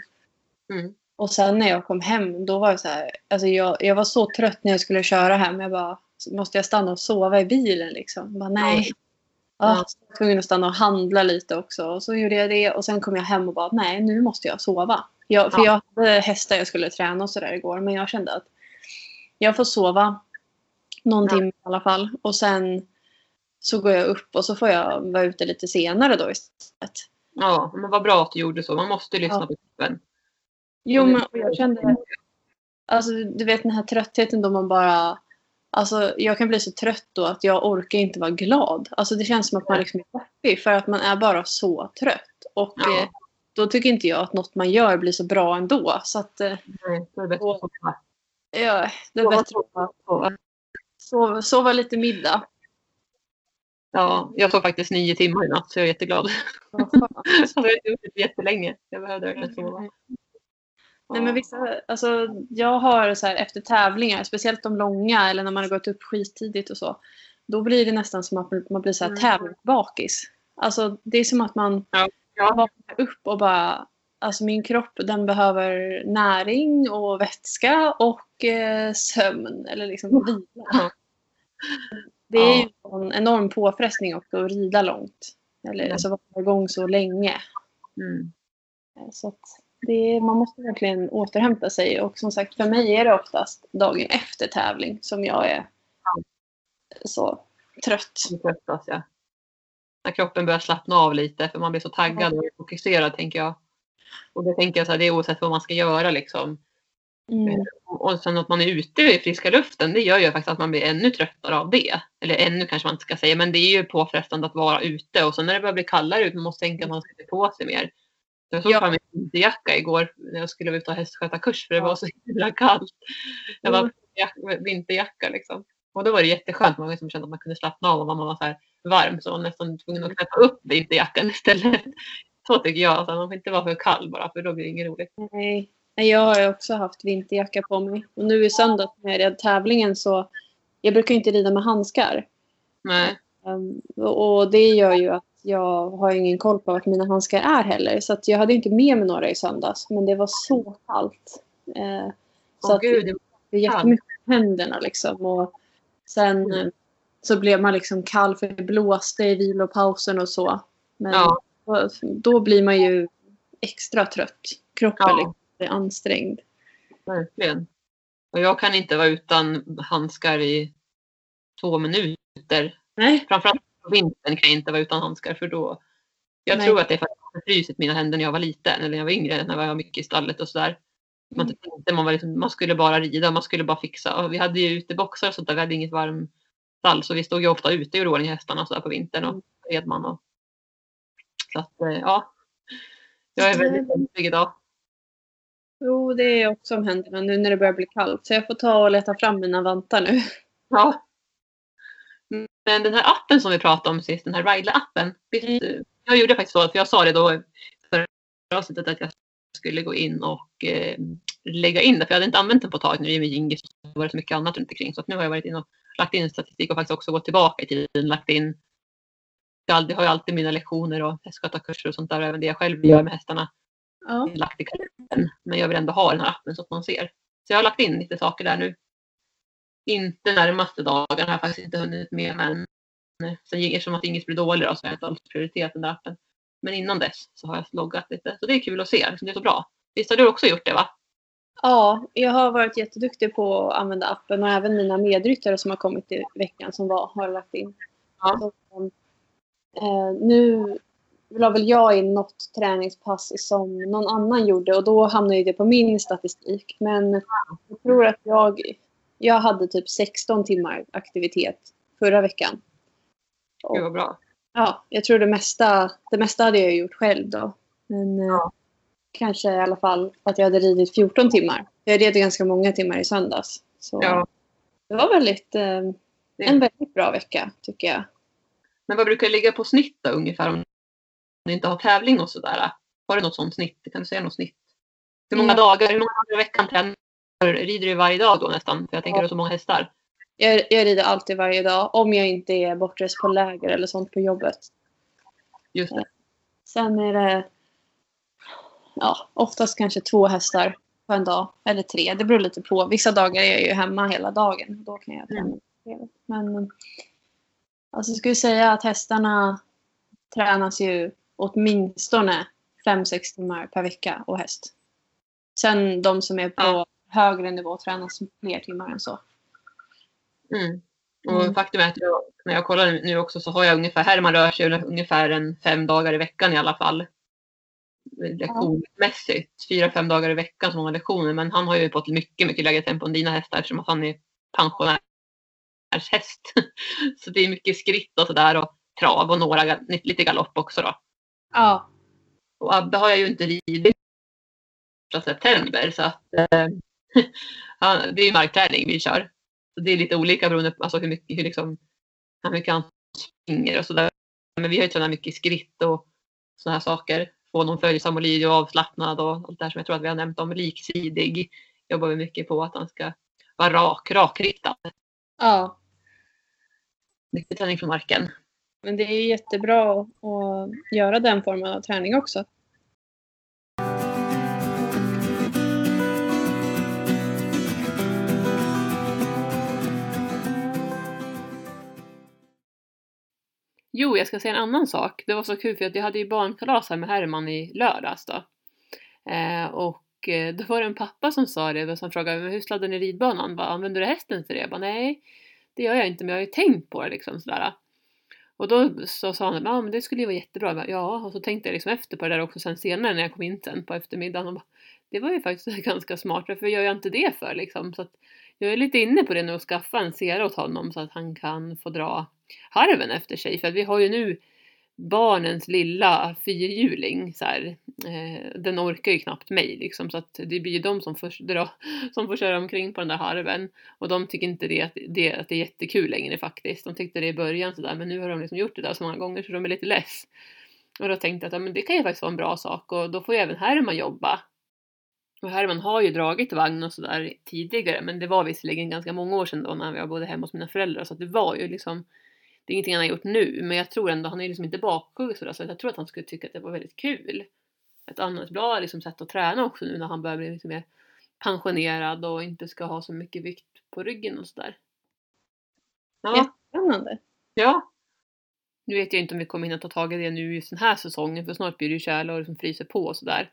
Mm. Och sen när jag kom hem då var jag så här, alltså jag, jag var så trött när jag skulle köra hem. Jag bara, måste jag stanna och sova i bilen liksom? Jag bara, nej. Ja. så jag var tvungen att stanna och handla lite också. Och så gjorde jag det och sen kom jag hem och bara, nej nu måste jag sova. Jag, för Ja. jag hade hästar jag skulle träna och sådär igår. Men jag kände att jag får sova någon Ja. timme i alla fall. Och sen så går jag upp och så får jag vara ute lite senare då istället. Ja, men vad bra att du gjorde så. Man måste lyssna Ja. på kroppen. Jo, men och jag kände... Alltså, du vet den här tröttheten då man bara... Alltså, jag kan bli så trött då att jag orkar inte vara glad. Alltså, det känns som att man liksom är deppig för att man är bara så trött. Och Ja. eh, då tycker inte jag att något man gör blir så bra ändå. Så att eh, Nej, då är det bättre att sova. ja, det är Sova, bättre att sova. sova, sova lite middag. Ja, jag sov faktiskt nio timmar i natt så jag är jätteglad. Alltså, jag har inte gjort det jättelänge. Jag behövde verkligen sova. Nej, men vissa, alltså, jag har så här, efter tävlingar, speciellt de långa eller när man har gått upp skittidigt och så. Då blir det nästan som att man- blir så här Mm. tävlingsbakis. Alltså, det är som att man Ja. vaknar upp och bara... Alltså min kropp den behöver näring och vätska och eh, sömn eller liksom vila. Ja. Det är ju Ja. en enorm påfrestning också att rida långt. Eller Ja. alltså vara igång så länge. Mm. Så att, det, man måste verkligen återhämta sig och som sagt för mig är det oftast dagen efter tävling som jag är så trött. Tröttas, ja. När kroppen börjar slappna av lite för man blir så taggad och fokuserad tänker jag. Och det tänker jag så här, det är oavsett vad man ska göra liksom. Mm. Och sen att man är ute i friska luften, det gör ju faktiskt att man blir ännu tröttare av det. Eller ännu kanske man inte ska säga, men det är ju påfrestande att vara ute. Och sen när det börjar bli kallare ut, man måste tänka att man ska på sig mer. Jag tog Ja. fram min vinterjacka igår när jag skulle ut och hästskötarkurs för det Ja. var så himla kallt. Jag Mm. var jack- vinterjacka liksom. Och då var det jätteskönt, man liksom kände att man kunde slappna av och man var så här varm så man var nästan tvungen att knäppa upp vinterjackan istället. Så tycker jag, alltså, man får inte vara för kall bara för då blir det inget roligt. Nej. Jag har också haft vinterjacka på mig. Och nu i jag red tävlingen så jag brukar inte rida med handskar. Nej. Och och det gör ju att jag har ingen koll på vart mina handskar är heller. Så jag hade inte med mig några i söndags. Men det var så kallt. Eh, så Åh att gud, det är jättemycket på händerna liksom. Och sen eh, så blev man liksom kall för det blåste i vilopausen och så. Men Ja. då, då blir man ju extra trött. Kroppen Ja. liksom är ansträngd. Verkligen. Och jag kan inte vara utan handskar i två minuter. Nej. Framförallt på vintern kan jag inte vara utan handskar för då. Jag Nej. tror att det är för att jag frusit mina händer när jag var liten eller när jag var yngre, när jag var mycket i stallet och sådär. Man, Mm. tänkte, man, var liksom, man skulle bara rida, man skulle bara fixa. Och vi hade ju uteboxar och sånt där, vi hade inget varmstall så vi stod ju ofta ute och gjorde ordning hästarna så på vintern och Mm. red man. Och, så att eh, ja. Jag är väldigt känslig idag. Jo, det är också om händerna nu när det börjar bli kallt. Så jag får ta och leta fram mina vantar nu. Ja. Men den här appen som vi pratade om sist, den här Ridler-appen. visst, Mm. Jag gjorde faktiskt så, för jag sa det då förra avsnittet att jag skulle gå in och eh, lägga in det. För jag hade inte använt den på ett tag nu i och med Gingis. Det var så mycket annat runt omkring. Så nu har jag varit in och lagt in statistik och faktiskt också gått tillbaka i tiden. Lagt in. Jag har ju alltid mina lektioner och hästskötarkurser och sånt där. Och även det jag själv gör med hästarna Ja. lagt i kalendern. Men jag vill ändå ha den här appen så att man ser. Så jag har lagt in lite saker där nu. Inte närmaste dagarna har jag faktiskt inte hunnit med men sen gick eftersom att inget blir dålig då, så har jag inte alls prioriterat den där appen. Men innan dess så har jag loggat lite. Så det är kul att se. liksom, Det är så bra. Visst har du också gjort det va? ja, jag har varit jätteduktig på att använda appen och även mina medryttare som har kommit i veckan som var har lagt in. Ja. Så, eh, nu la väl jag in något träningspass som någon annan gjorde och då hamnade det på min statistik. Men jag tror att jag, jag hade typ 16 timmar aktivitet förra veckan. Och Gud vad bra. Ja, jag tror det mesta, det mesta hade jag gjort själv då. Men eh, Ja. kanske i alla fall att jag hade ridit 14 timmar. Jag red ganska många timmar i söndags. Så Ja. det var väldigt, eh, en väldigt bra vecka tycker jag. Men vad brukar det ligga på snitt då ungefär om ni inte har tävling och sådär? Har du något sånt snitt? Kan du säga något snitt? Hur många Mm. dagar, hur många dagar i veckan tränar? Rider du varje dag då nästan? För jag tänker Ja. du har så många hästar. jag. Jag rider alltid varje dag om jag inte är bortrest på läger eller sånt på jobbet. Just det. Sen är det ja, oftast kanske två hästar på en dag. Eller tre. Det beror lite på. Vissa dagar är jag ju hemma hela dagen. Då kan jag träna. Mm. Men alltså, jag skulle säga att hästarna tränas ju åtminstone 5-6 timmar per vecka och häst. Sen de som är på Ja. Högre nivå tränas fler timmar än så. Mm. Och Mm. faktum är att jag, när jag kollar nu också så har jag ungefär, Herman rör sig ungefär en fem dagar i veckan i alla fall. Lektionsmässigt. Fyra, fem dagar i veckan som han har lektioner. Men han har ju fått mycket, mycket lägre tempo än dina hästar eftersom att han är pensionärshäst. Så det är mycket skritt och sådär och trav och några, lite galopp också då. Ja. Och Abbe har jag ju inte ridit första september så att eh, det är markträning vi kör. Så det är lite olika beroende på alltså hur mycket, hur liksom, hur mycket han springer och sådär. Men vi har ju tränat mycket skritt och sådana här saker. Få honom följsam och lydig och avslappnad och allt det här som jag tror att vi har nämnt om. Liksidig jobbar vi mycket på att han ska vara rak, rakriktad. ja. Mycket träning från marken. Men det är jättebra att göra den formen av träning också. Jo, jag ska säga en annan sak. Det var så kul för att jag hade ju barnkalas här med Herman i lördags då. Eh, och eh, då var det en pappa som sa det, som frågade hur sladdar ni ridbanan? Bara, Använder du hästen till det? Jag bara, nej, det gör jag inte, men jag har ju tänkt på det liksom sådär. Och då så sa han, ja men det skulle ju vara jättebra. Bara, ja, och så tänkte jag liksom efter på det där också sen senare när jag kom in sen på eftermiddagen. Och bara, det var ju faktiskt ganska smart, Varför gör jag inte det för liksom? Så att jag är lite inne på det nu att skaffa en sera åt honom så att han kan få dra harven efter sig. För att vi har ju nu barnens lilla fyrhjuling så här, eh, den orkar ju knappt mig liksom så att det blir ju de som får, dra, som får köra omkring på den där harven och de tycker inte det, att det, att det är jättekul längre faktiskt. De tyckte det i början sådär men nu har de liksom gjort det där så många gånger så de är lite less. Och då tänkte jag att ja, men det kan ju faktiskt vara en bra sak och då får ju även Herman jobba. Och Herman har ju dragit vagn och sådär tidigare men det var visserligen ganska många år sedan då när jag bodde hemma hos mina föräldrar så att det var ju liksom det är ingenting han har gjort nu, men jag tror ändå, han är liksom inte bakhugg sådär, så jag tror att han skulle tycka att det var väldigt kul. Ett annat bra liksom, sätt att träna också nu när han börjar bli lite mer pensionerad och inte ska ha så mycket vikt på ryggen och sådär. Ja. Spännande. Ja. Nu vet jag inte om vi kommer hinna ta tag i det nu just den här säsongen för snart blir det ju tjäle och liksom fryser på och sådär.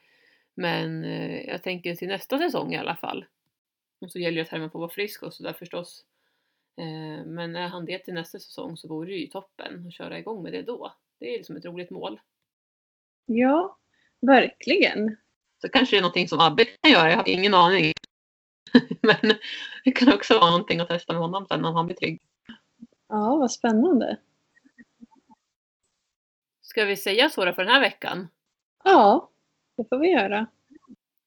Men eh, jag tänker till nästa säsong i alla fall. Och så gäller det att Herman får vara frisk och sådär förstås. Eh, men är han det till nästa säsong så vore det ju toppen att köra igång med det då. Det är liksom ett roligt mål. Ja, verkligen. Så kanske det är någonting som Abbe kan göra, jag har ingen aning. Men det kan också vara någonting att testa med honom sen när han blir trygg. Ja, vad spännande. Ska vi säga så då för den här veckan? Ja, det får vi göra.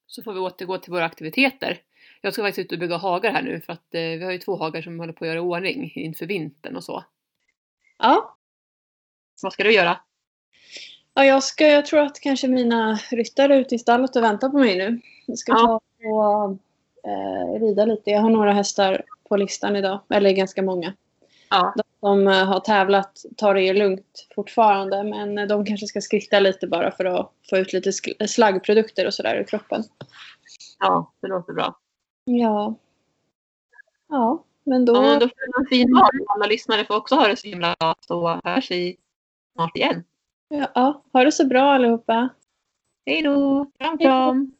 Så får vi återgå till våra aktiviteter. Jag ska faktiskt ut och bygga hagar här nu för att eh, vi har ju två hagar som håller på att göra ordning inför vintern och så. Ja. Vad ska du göra? Ja, jag, ska, jag tror att kanske mina ryttare är ute i stallet och väntar på mig nu. Jag ska Ja. ta och eh, rida lite. Jag har några hästar på listan idag, eller ganska många. Ja. De som eh, har tävlat tar det lugnt fortfarande men de kanske ska skritta lite bara för att få ut lite slaggprodukter och sådär ur kroppen. Ja, det låter bra. Ja. Ja, men då... Ja, då får du en fin dag. Alla lyssnare får också ha det så himla bra så hörs vi snart igen. Ja, ja, ha det så bra allihopa. Hej då! Kram kram!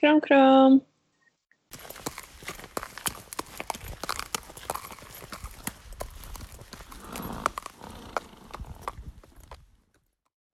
Kram kram!